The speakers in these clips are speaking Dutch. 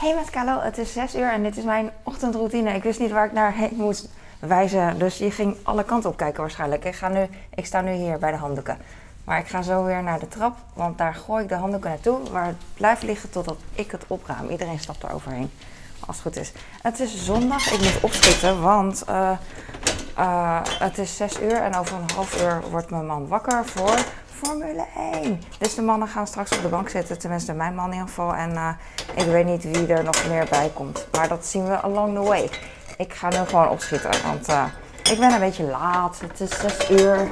Hey met Carlo, het is 6 uur en dit is mijn ochtendroutine. Ik wist niet waar ik naar heen moest wijzen, dus je ging alle kanten op kijken waarschijnlijk. Ik, ga nu, ik sta nu hier bij de handdoeken. Maar ik ga zo weer naar de trap, want daar gooi ik de handdoeken naartoe, waar het blijft liggen totdat ik het opruim. Iedereen stapt er overheen, als het goed is. Het is zondag, ik moet opschieten, want uh, uh, het is 6 uur en over een half uur wordt mijn man wakker voor Formule 1. Dus de mannen gaan straks op de bank zitten, tenminste mijn man in ieder geval. En uh, ik weet niet wie er nog meer bij komt. Maar dat zien we along the way. Ik ga nu gewoon opschieten, want uh, ik ben een beetje laat. Het is 6 uur.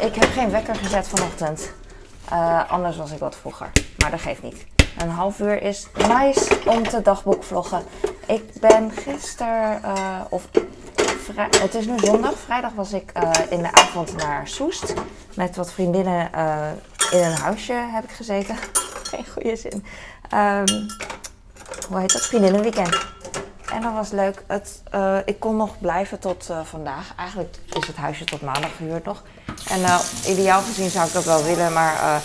Ik heb geen wekker gezet vanochtend. Uh, anders was ik wat vroeger. Maar dat geeft niet. Een half uur is nice om te dagboek vloggen. Ik ben gisteren, of het is nu zondag. Vrijdag was ik uh, in de avond naar Soest. Met wat vriendinnen uh, in een huisje heb ik gezeten. Geen goede zin. Um, hoe heet dat? Vriendinnenweekend. En dat was leuk. Het, uh, ik kon nog blijven tot vandaag. Eigenlijk is het huisje tot maandag gehuurd nog. En ideaal gezien zou ik dat wel willen, maar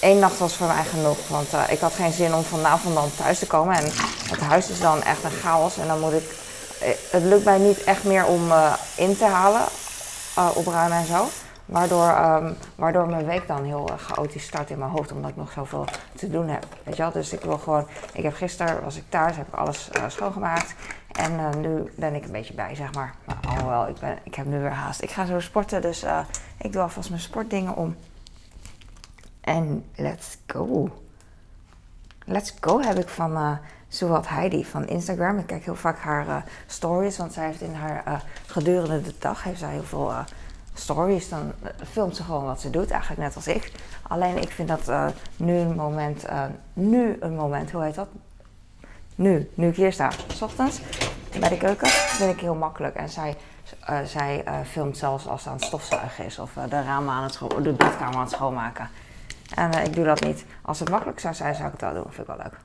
één nacht was voor mij genoeg. Want ik had geen zin om vanavond dan thuis te komen. En het huis is dan echt een chaos. En dan moet ik eh, het lukt mij niet echt meer om uh, in te halen, uh, opruimen en zo. Waardoor, um, waardoor mijn week dan heel chaotisch start in mijn hoofd, omdat ik nog zoveel te doen heb. Weet je wel? Dus ik wil gewoon, ik heb gisteren, was ik thuis, heb ik alles schoongemaakt. En nu ben ik een beetje bij, zeg maar. Maar alhoewel, ik, ben, ik heb nu weer haast. Ik ga zo sporten, dus ik doe alvast mijn sportdingen om. En let's go. Let's go heb ik van Zowat Heidi van Instagram. Ik kijk heel vaak haar uh, stories, want zij heeft in haar uh, gedurende de dag heeft zij heel veel uh, stories. Dan filmt ze gewoon wat ze doet, eigenlijk net als ik. Alleen ik vind dat nu een moment, nu een moment, hoe heet dat? Nu, nu ik hier sta, s ochtends bij de keuken, vind ik heel makkelijk. En zij, zij filmt zelfs als ze aan het stofzuigen is of de ramen aan het de badkamer aan het schoonmaken. En ik doe dat niet. Als het makkelijk zou zijn, zou ik het wel doen. Vind ik wel leuk.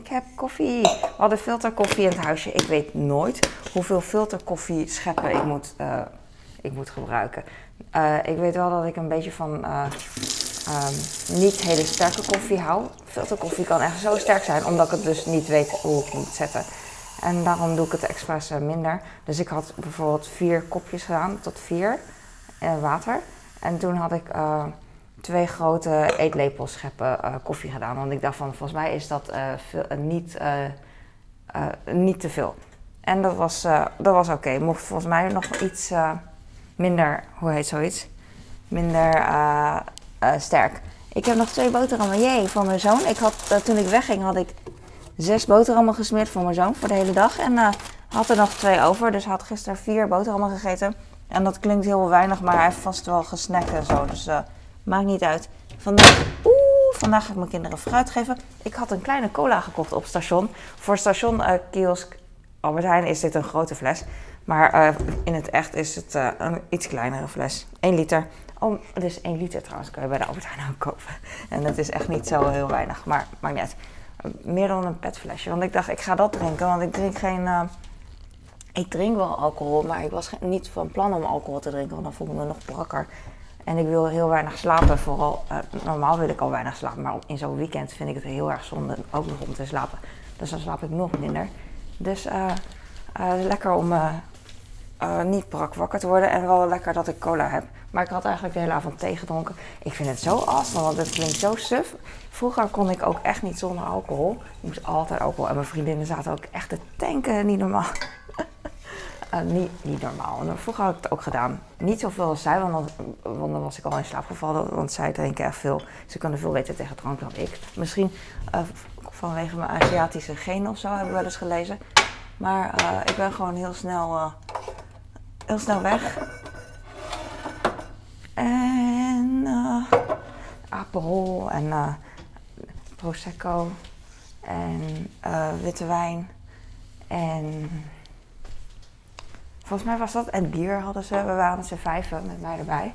Ik heb koffie. We hadden filterkoffie in het huisje. Ik weet nooit hoeveel filterkoffie scheppen ik moet, uh, ik moet gebruiken. Uh, ik weet wel dat ik een beetje van um, niet hele sterke koffie hou. Filterkoffie kan echt zo sterk zijn, omdat ik het dus niet weet hoe ik moet zetten. En daarom doe ik het expres minder. Dus ik had bijvoorbeeld vier kopjes gedaan, tot vier water. En toen had ik twee grote eetlepels scheppen uh, koffie gedaan. Want ik dacht van, volgens mij is dat uh, veel, niet, niet te veel. En dat was, dat was oké. Mocht volgens mij nog iets minder, hoe heet zoiets? Minder sterk. Ik heb nog twee boterhammen, jee, van mijn zoon. Ik had, toen ik wegging had ik zes boterhammen gesmeerd voor mijn zoon voor de hele dag. En had er nog twee over, dus had gisteren vier boterhammen gegeten. En dat klinkt heel weinig, maar hij heeft vast wel gesnackt en zo. Dus Maakt niet uit. Vandaag, oeh, vandaag ga ik mijn kinderen fruit geven. Ik had een kleine cola gekocht op station. Voor station uh, kiosk Albert Heijn is dit een grote fles. Maar uh, in het echt is het een iets kleinere fles. 1 liter. Oh, dus 1 liter trouwens kan je bij de Albert Heijn ook kopen. En dat is echt niet zo heel weinig. Maar maakt niet. Meer dan een petflesje. Want ik dacht, ik ga dat drinken. Want ik drink geen... ik drink wel alcohol, maar ik was niet van plan om alcohol te drinken. Want dan voel ik me nog brakker. En ik wil heel weinig slapen. Vooral, uh, normaal wil ik al weinig slapen. Maar in zo'n weekend vind ik het heel erg zonde ook nog om te slapen. Dus dan slaap ik nog minder. Dus uh, uh, lekker om niet brak wakker te worden. En wel lekker dat ik cola heb. Maar ik had eigenlijk de hele avond thee gedronken. Ik vind het zo awesome, want het klinkt zo suf. Vroeger kon ik ook echt niet zonder alcohol. Ik moest altijd alcohol. En mijn vriendinnen zaten ook echt te tanken, niet normaal. Uh, niet, normaal. En vroeger had ik het ook gedaan. Niet zoveel als zij, want dan, want dan was ik al in slaap gevallen. Want zij drinken echt veel. Ze kunnen veel beter tegen drank dan ik. Misschien uh, vanwege mijn Aziatische genen of zo, heb ik wel eens gelezen. Maar uh, ik ben gewoon heel snel, heel snel weg. En Aperol en Prosecco en witte wijn en Volgens mij was dat. En bier hadden ze. We waren z'n vijven met mij erbij.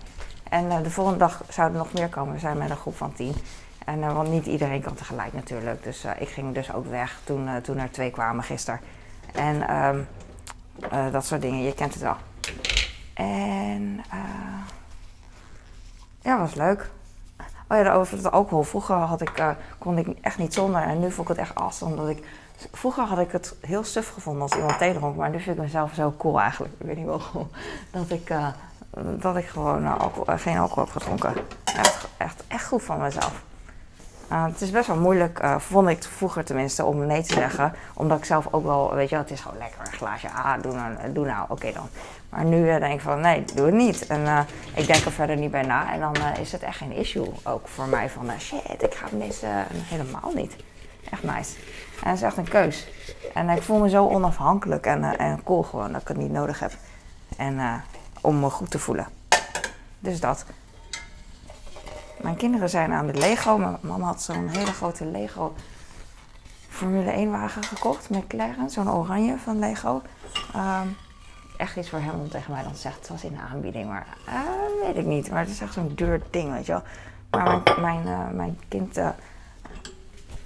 En uh, de volgende dag zouden er nog meer komen. We zijn met een groep van tien. En, uh, want niet iedereen kan tegelijk natuurlijk. Dus uh, ik ging dus ook weg toen, toen er twee kwamen gisteren. En um, dat soort dingen. Je kent het wel. En ja, was leuk. Oh ja, over het alcohol. Vroeger had ik, kon ik echt niet zonder en nu vond ik het echt awesome. Omdat ik, vroeger had ik het heel suf gevonden als iemand thee dronk, maar nu vind ik mezelf zo cool eigenlijk. Ik weet niet waarom. Dat ik, uh, dat ik gewoon alcohol, geen alcohol heb gedronken. Echt, echt, echt goed van mezelf. Uh, het is best wel moeilijk, uh, vond ik vroeger tenminste, om nee te zeggen. Omdat ik zelf ook wel, weet je wel, het is gewoon lekker een glaasje. Ah, doe nou, doe nou oké dan. Maar nu uh, denk ik van, nee, doe het niet. En ik denk er verder niet bij na. En dan is het echt geen issue ook voor mij van, shit, ik ga het missen. helemaal niet. Echt nice. En het is echt een keus. En ik voel me zo onafhankelijk en, en cool gewoon dat ik het niet nodig heb. En om me goed te voelen. Dus dat. Mijn kinderen zijn aan de Lego. Mijn mama had zo'n hele grote Lego Formule 1 wagen gekocht. McLaren, zo'n oranje van Lego. Ehm, echt iets hem om tegen mij dan zeggen. Het was in de aanbieding, maar uh, weet ik niet. Maar het is echt zo'n duur ding, weet je wel. Maar mijn, mijn, mijn kind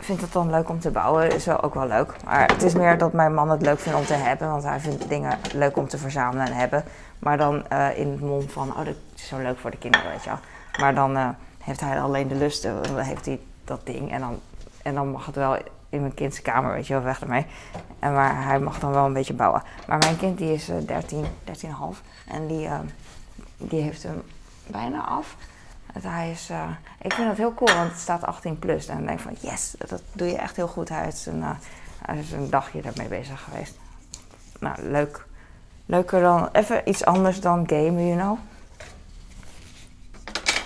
vindt het dan leuk om te bouwen. Is wel ook wel leuk. Maar het is meer dat mijn man het leuk vindt om te hebben. Want hij vindt dingen leuk om te verzamelen en hebben. Maar dan in het mond van, oh, dat is zo leuk voor de kinderen, weet je wel. Maar dan heeft hij alleen de lust, dan heeft hij dat ding. En dan, en dan mag het wel in mijn kindse kamer, weet je wel, weg ermee. En maar hij mag dan wel een beetje bouwen. Maar mijn kind die is uh, 13, 13,5 en die, die heeft hem bijna af. Het, hij is, uh, ik vind dat heel cool, want het staat 18 plus. En dan denk ik van, yes, dat doe je echt heel goed. Hij is een, hij is een dagje daarmee bezig geweest. Nou, leuk. Leuker dan, even iets anders dan gamen, you know.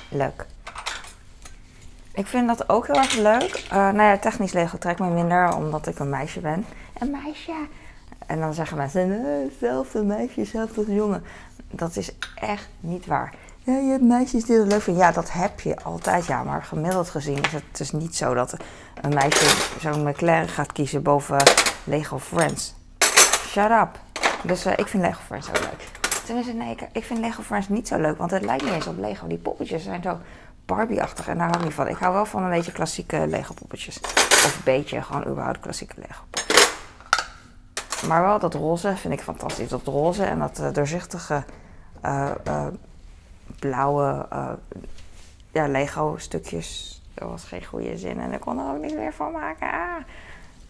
Leuk. Ik vind dat ook heel erg leuk. Uh, nou ja, technisch Lego trekt me minder, omdat ik een meisje ben. Een meisje. En dan zeggen mensen, nee, zelfde meisje, zelfde jongen. Dat is echt niet waar. Ja, je hebt meisjes die het leuk vinden. Ja, dat heb je altijd, ja. Maar gemiddeld gezien is het dus niet zo dat een meisje zo'n McLaren gaat kiezen boven Lego Friends. Shut up. Dus uh, ik vind Lego Friends ook leuk. Tenminste, nee, ik, vind Lego Friends niet zo leuk, want het lijkt niet eens op Lego. Die poppetjes zijn zo Barbie-achtig en daar hou ik niet van. Ik hou wel van een beetje klassieke Lego poppetjes. Of een beetje gewoon überhaupt klassieke Lego. Maar wel dat roze vind ik fantastisch. Dat roze en dat uh, doorzichtige uh, blauwe ja, Lego stukjes. Dat was geen goede zin en ik kon er ook niks meer van maken.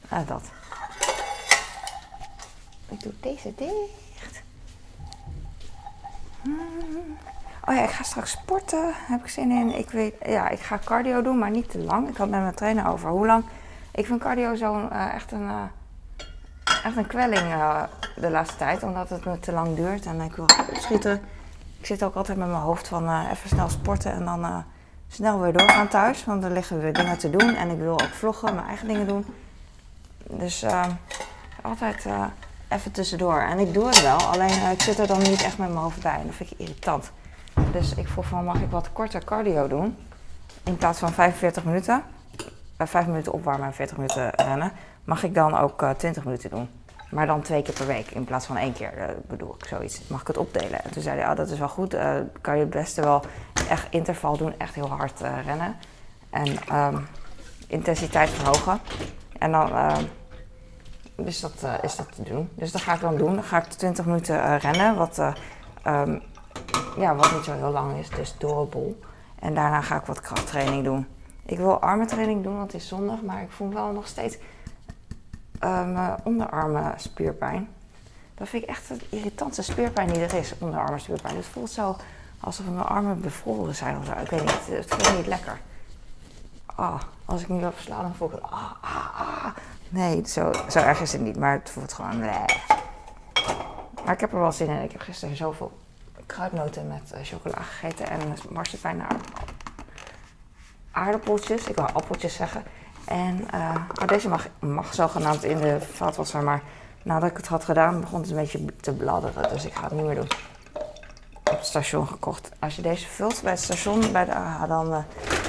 Ah. dat. Ik doe deze dicht. Hmm. Oh ja, ik ga straks sporten. Heb ik zin in. Ik weet, ja, ik ga cardio doen, maar niet te lang. Ik had met mijn trainer over hoe lang. Ik vind cardio zo uh, echt een, uh, echt een kwelling de laatste tijd, omdat het me te lang duurt en ik wil opschieten. Ik zit ook altijd met mijn hoofd van even snel sporten en dan snel weer doorgaan thuis, want er liggen weer dingen te doen en ik wil ook vloggen, mijn eigen dingen doen. Dus altijd even tussendoor. En ik doe het wel, alleen ik zit er dan niet echt met mijn hoofd bij en dat vind ik irritant. Dus ik vroeg van, mag ik wat korter cardio doen? In plaats van 45 minuten, uh, 5 minuten opwarmen en 40 minuten rennen, mag ik dan ook uh, 20 minuten doen. Maar dan twee keer per week in plaats van één keer, uh, bedoel ik zoiets. Mag ik het opdelen? En toen zei hij, oh, dat is wel goed. Uh, kan je het beste wel echt interval doen, echt heel hard uh, rennen. En um, intensiteit verhogen. En dan dus dat, is dat te doen. Dus dat ga ik dan doen. Dan ga ik 20 minuten rennen, wat um, ja, wat niet zo heel lang is, dus doable. En daarna ga ik wat krachttraining doen. Ik wil armentraining doen, want het is zondag, maar ik voel wel nog steeds uh, mijn onderarmen spierpijn. Dat vind ik echt de irritantste spierpijn die er is, onderarmen spierpijn. Het voelt zo alsof mijn armen bevroren zijn of zo. Ik weet niet, het voelt niet lekker. Ah, als ik nu op sla, dan voel ik het. Ah, ah, ah. Nee, zo, zo erg is het niet, maar het voelt gewoon. Bleh. Maar ik heb er wel zin in. Ik heb gisteren zoveel kruidnoten met uh, chocola gegeten en marsepein aardappeltjes. Ik wil appeltjes zeggen. En uh, oh, deze mag, mag zogenaamd in de vaatwasser, maar nadat ik het had gedaan begon het een beetje te bladderen. Dus ik ga het niet meer doen. Op het station gekocht. Als je deze vult bij het station, bij de dan uh,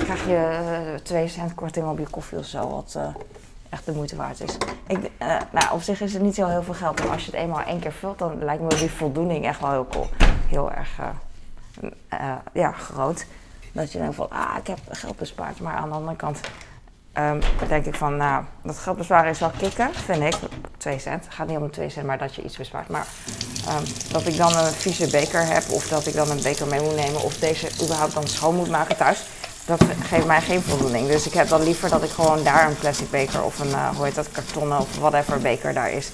krijg je uh, 2 cent korting op je koffie of zo. Wat echt de moeite waard is. Ik, nou, op zich is het niet zo heel veel geld, maar als je het eenmaal één keer vult, dan lijkt me die voldoening echt wel heel cool. Heel erg ja, groot. Dat je denkt van, ah, ik heb geld bespaard. Maar aan de andere kant um, denk ik van, nou, dat geld besparen is wel kicken, vind ik. 2 cent. Het gaat niet om de 2 cent, maar dat je iets bespaart. Maar um, dat ik dan een vieze beker heb, of dat ik dan een beker mee moet nemen, of deze überhaupt dan schoon moet maken thuis. dat geeft mij geen voldoening. Dus ik heb dan liever dat ik gewoon daar een plastic beker of een, uh, hoe heet dat, kartonnen of whatever beker daar is.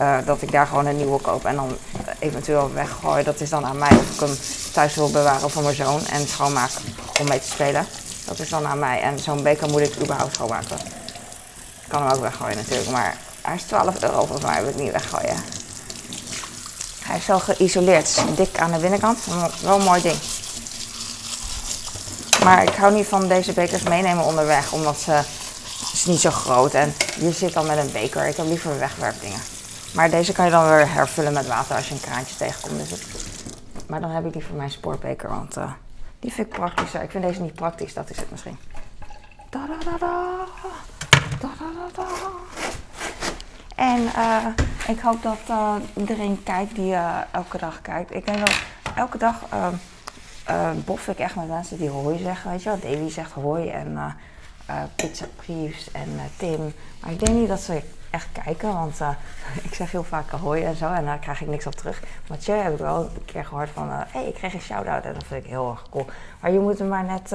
Uh, dat ik daar gewoon een nieuwe koop en dan eventueel weggooi. Dat is dan aan mij of ik hem thuis wil bewaren voor mijn zoon en schoonmaken om mee te spelen. Dat is dan aan mij. En zo'n beker moet ik überhaupt schoonmaken. Ik kan hem ook weggooien natuurlijk, maar hij is 12 euro volgens mij, wil ik niet weggooien. Hij is zo geïsoleerd, dik aan de binnenkant. Wel een mooi ding. Maar ik hou niet van deze bekers meenemen onderweg, omdat ze is niet zo groot en je zit dan met een beker. Ik heb liever wegwerpdingen. Maar deze kan je dan weer hervullen met water als je een kraantje tegenkomt. Dus. Maar dan heb ik die voor mijn sportbeker, want uh, die vind ik praktischer. Ik vind deze niet praktisch, dat is het misschien. En uh, ik hoop dat uh, iedereen kijkt die uh, elke dag kijkt. Ik denk dat elke dag bof ik echt met mensen die hoi zeggen. Weet je wel, Davy zegt hoi en Pizza Prius en Tim. Maar ik denk niet dat ze echt kijken, want ik zeg heel vaak hoi en zo en daar krijg ik niks op terug. Mathieu heb ik wel een keer gehoord van, hé, hey, ik kreeg een shout-out en dat vind ik heel erg cool. Maar je moet hem maar net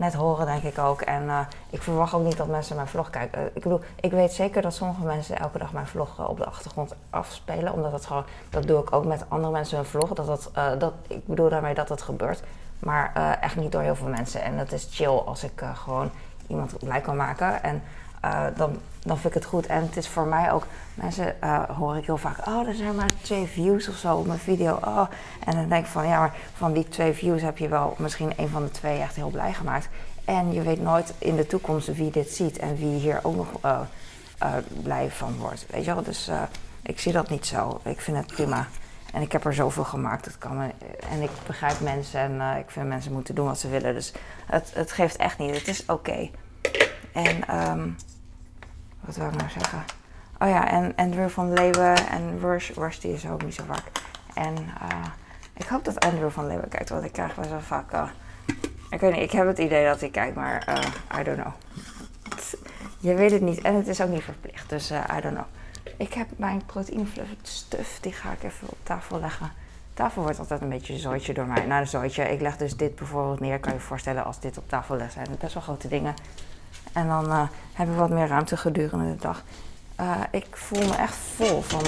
net horen, denk ik ook. En ik verwacht ook niet dat mensen mijn vlog kijken. Ik bedoel, ik weet zeker dat sommige mensen elke dag mijn vlog op de achtergrond afspelen. Omdat dat gewoon, dat doe ik ook met andere mensen hun vlog. Dat dat, dat, ik bedoel daarmee dat dat gebeurt. Maar echt niet door heel veel mensen. En dat is chill als ik gewoon iemand blij kan maken. En dan, dan vind ik het goed. En het is voor mij ook, mensen hoor ik heel vaak, oh, er zijn maar twee views of zo op mijn video. Oh. En dan denk ik van, ja, maar van die twee views heb je wel misschien een van de twee echt heel blij gemaakt. En je weet nooit in de toekomst wie dit ziet en wie hier ook nog uh, blij van wordt. Weet je wel? Dus ik zie dat niet zo. Ik vind het prima. En ik heb er zoveel gemaakt. Dat kan en ik begrijp mensen en ik vind mensen moeten doen wat ze willen. Dus het, het geeft echt niet. Het is oké. En um, wat wil ik nou zeggen? Oh ja, en Andrew van Leeuwen en Rush. Rush die is ook niet zo vaak. En ik hoop dat Andrew van Leeuwen kijkt, want ik krijg best wel vaak ik weet niet, ik heb het idee dat ik kijk, maar uh, I don't know. Je weet het niet en het is ook niet verplicht, dus uh, I don't know. Ik heb mijn proteïnefluff stuff, die ga ik even op tafel leggen. tafel wordt altijd een beetje een zooitje door mij. Nou, een. Ik leg dus dit bijvoorbeeld neer. Kan je je voorstellen als dit op tafel ligt, zijn best wel grote dingen. En dan uh, heb ik wat meer ruimte gedurende de dag. ik voel me echt vol van,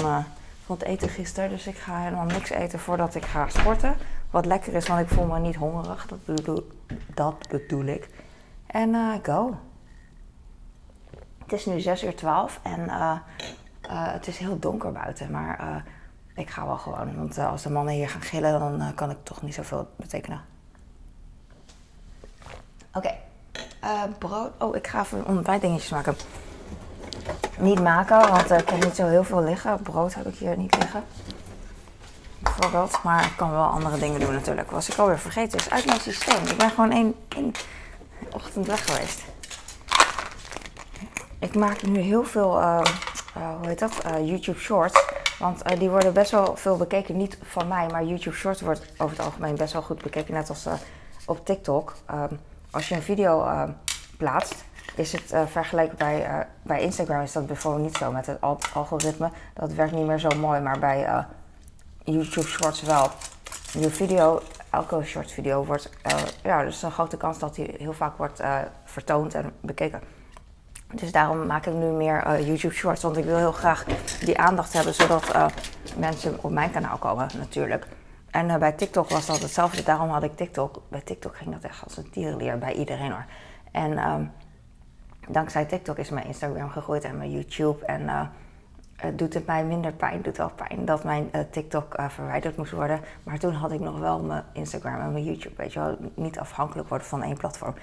van het eten gisteren, dus ik ga helemaal niks eten voordat ik ga sporten. Wat lekker is, want ik voel me niet hongerig. Dat bedoel, dat bedoel ik. En go. Het is nu 6 uur 12 en het is heel donker buiten. Maar ik ga wel gewoon. Want als de mannen hier gaan gillen, dan kan ik toch niet zoveel betekenen. Oké. Brood. Oh, ik ga even ontbijtdingetjes maken. Niet maken, want ik heb niet zo heel veel liggen. Brood heb ik hier niet liggen bijvoorbeeld. Maar ik kan wel andere dingen doen natuurlijk. Was ik alweer vergeten. is uit mijn systeem. Ik ben gewoon één, één ochtend weg geweest. Ik maak nu heel veel, uh, uh, hoe heet dat, uh, YouTube Shorts. Want die worden best wel veel bekeken. Niet van mij, maar YouTube Shorts wordt over het algemeen best wel goed bekeken. Net als op TikTok. Um, als je een video plaatst, is het vergeleken bij, bij Instagram is dat bijvoorbeeld niet zo. Met het algoritme, dat werkt niet meer zo mooi. Maar bij YouTube Shorts wel. Je video, elke short video wordt, uh, ja, dus een grote kans dat die heel vaak wordt uh, vertoond en bekeken. Dus daarom maak ik nu meer uh, YouTube Shorts, want ik wil heel graag die aandacht hebben, zodat mensen op mijn kanaal komen natuurlijk. En bij TikTok was dat hetzelfde, daarom had ik TikTok. Bij TikTok ging dat echt als een tierenleer bij iedereen hoor. En um, dankzij TikTok is mijn Instagram gegroeid en mijn YouTube en uh, doet het mij minder pijn. Doet wel pijn dat mijn uh, TikTok verwijderd moest worden. Maar toen had ik nog wel mijn Instagram en mijn YouTube. Weet je wel, niet afhankelijk worden van één platform.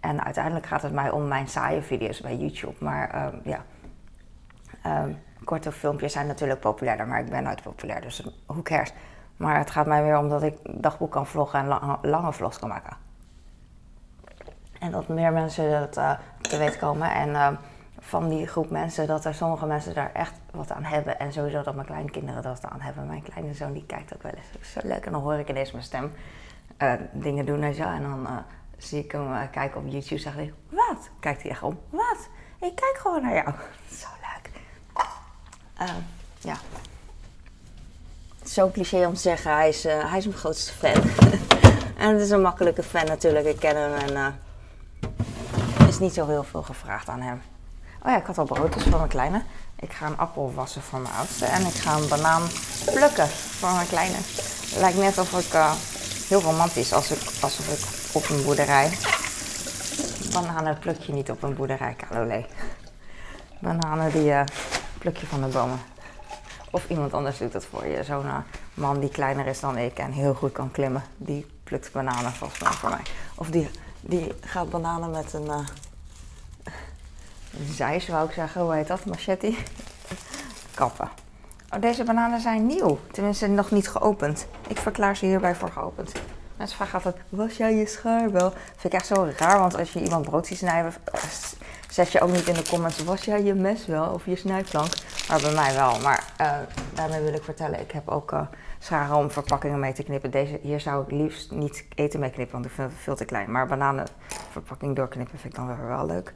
En uiteindelijk gaat het mij om mijn saaie video's bij YouTube. Maar ehm, ja, um, korte filmpjes zijn natuurlijk populairder. Maar ik ben nooit populair, dus who cares. Maar het gaat mij weer om dat ik dagboek kan vloggen en lange, vlogs kan maken. En dat meer mensen dat te weten komen. En ehm, van die groep mensen dat er sommige mensen daar echt wat aan hebben. En sowieso dat mijn kleinkinderen dat aan hebben. Mijn kleine zoon die kijkt ook wel eens. Zo leuk. En dan hoor ik ineens mijn stem uh, dingen doen en zo. En dan zie ik hem kijken op YouTube. Zeg ik, wat? Kijkt hij echt om. Wat? Ik kijk gewoon naar jou. Zo leuk. ja. Zo cliché om te zeggen. Hij is, hij is mijn grootste fan. en het is een makkelijke fan natuurlijk. Ik ken hem en niet zo heel veel gevraagd aan hem. Oh ja, ik had al broodjes voor mijn kleine. Ik ga een appel wassen voor mijn oudste. En ik ga een banaan plukken voor mijn kleine. Lijkt net alsof ik uh, heel romantisch, als ik, alsof ik op een boerderij. Bananen pluk je niet op een boerderij, Calolé. Bananen die pluk je van de bomen. Of iemand anders doet dat voor je. Zo'n uh, man die kleiner is dan ik en heel goed kan klimmen, die plukt bananen volgens mij voor mij. Of die, die gaat bananen met een, uh, een zeis, wou ik zeggen. Hoe heet dat? Machete? Kappen. Oh, deze bananen zijn nieuw. Tenminste, nog niet geopend. Ik verklaar ze hierbij voor geopend. Mensen vragen altijd, was jij je schaar wel? Vind ik echt zo raar, want als je iemand brood ziet snijden, zet je ook niet in de comments, was jij je mes wel of je snijplank? Maar bij mij wel. Maar uh, daarmee wil ik vertellen, ik heb ook uh, scharen om verpakkingen mee te knippen. Deze, hier zou ik liefst niet eten mee knippen, want ik vind het veel te klein. Maar bananenverpakking doorknippen vind ik dan weer wel leuk.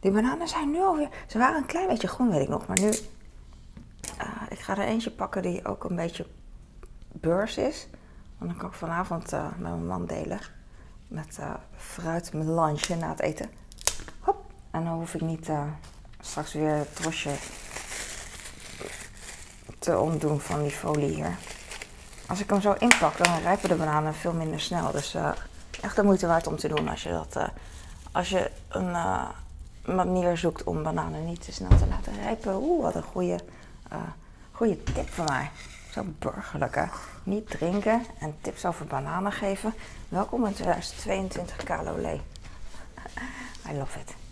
Die bananen zijn nu alweer, ze waren een klein beetje groen weet ik nog, maar nu, uh, ik ga er eentje pakken die ook een beetje beurs is. Want dan kan ik vanavond met mijn man delen. Met fruit, mijn lunch na het eten. En dan hoef ik niet uh, straks weer het trosje te ontdoen van die folie hier. Als ik hem zo inpak, dan rijpen de bananen veel minder snel. Dus echt de moeite waard om te doen als je, dat, als je een manier zoekt om bananen niet te snel te laten rijpen. Oeh, wat een goede, goede tip van mij. Zo burgerlijke. Niet drinken en tips over bananen geven. Welkom in 2022 Calolé. I love it.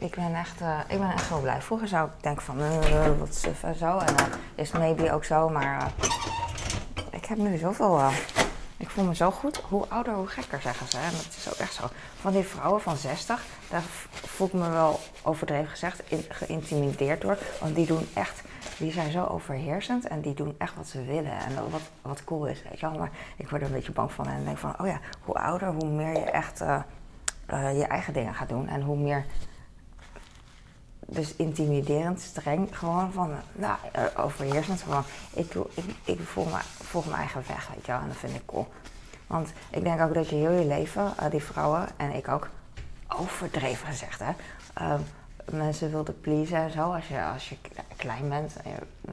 Ik ben echt, uh, ik ben echt heel blij. Vroeger zou ik denken van, uh, wat suf en zo. En dan uh, is maybe ook zo, maar ik heb nu zoveel... ik voel me zo goed. Hoe ouder, hoe gekker, zeggen ze. En dat is ook echt zo. Van die vrouwen van 60, daar voel ik me wel overdreven gezegd geïntimideerd door. Want die doen echt die zijn zo overheersend en die doen echt wat ze willen. En wat, wat cool is, weet je wel. Maar ik word er een beetje bang van en denk van, oh ja, hoe ouder, hoe meer je echt je eigen dingen gaat doen. En hoe meer, dus intimiderend, streng, gewoon van, nou, uh, overheersend. Gewoon, ik, ik, ik volg, mijn, volg mijn eigen weg, weet je wel. En dat vind ik cool. Want ik denk ook dat je heel je leven, die vrouwen en ik ook, overdreven gezegd, hè mensen wilden pleasen en zo. Als je, als je klein bent,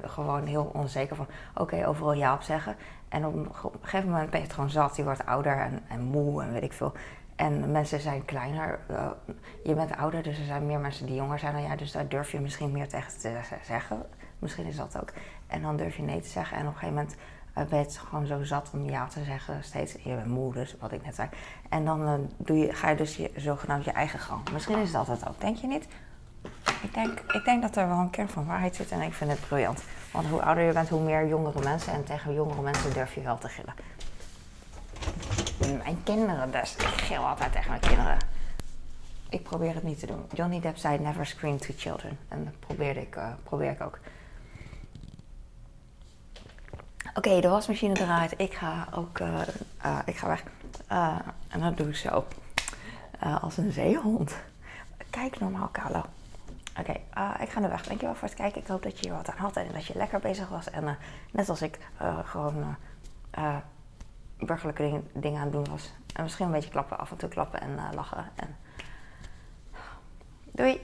gewoon heel onzeker van oké, overal ja op zeggen. En op een gegeven moment ben je het gewoon zat. Je wordt ouder en, en moe en weet ik veel. En mensen zijn kleiner. Uh, je bent ouder, dus er zijn meer mensen die jonger zijn dan jij. Dus daar durf je misschien meer tegen te zeggen. Misschien is dat ook. En dan durf je nee te zeggen. En op een gegeven moment uh, ben je het gewoon zo zat om ja te zeggen. Steeds, je bent moe, dus wat ik net zei. En dan uh, doe je, ga je dus je, zogenaamd je eigen gang. Misschien is dat het ook, denk je niet? Ik denk, ik denk dat er wel een kern van waarheid zit en ik vind het briljant. Want hoe ouder je bent, hoe meer jongere mensen. En tegen jongere mensen durf je wel te gillen. Mijn kinderen dus. Ik gil altijd tegen mijn kinderen. Ik probeer het niet te doen. Johnny Depp zei never scream to children. En dat probeerde ik, uh, probeer ik ook. Oké, de wasmachine draait. Ik ga ook uh, uh, ik ga weg. en dat doe ik zo. als een zeehond. Kijk normaal, Carlo. Oké, ik ga naar weg. Dankjewel voor het kijken. Ik hoop dat je hier wat aan had en dat je lekker bezig was. En net als ik gewoon burgerlijke dingen, dingen, aan het doen was. En misschien een beetje klappen, af en toe klappen en lachen. En... Doei!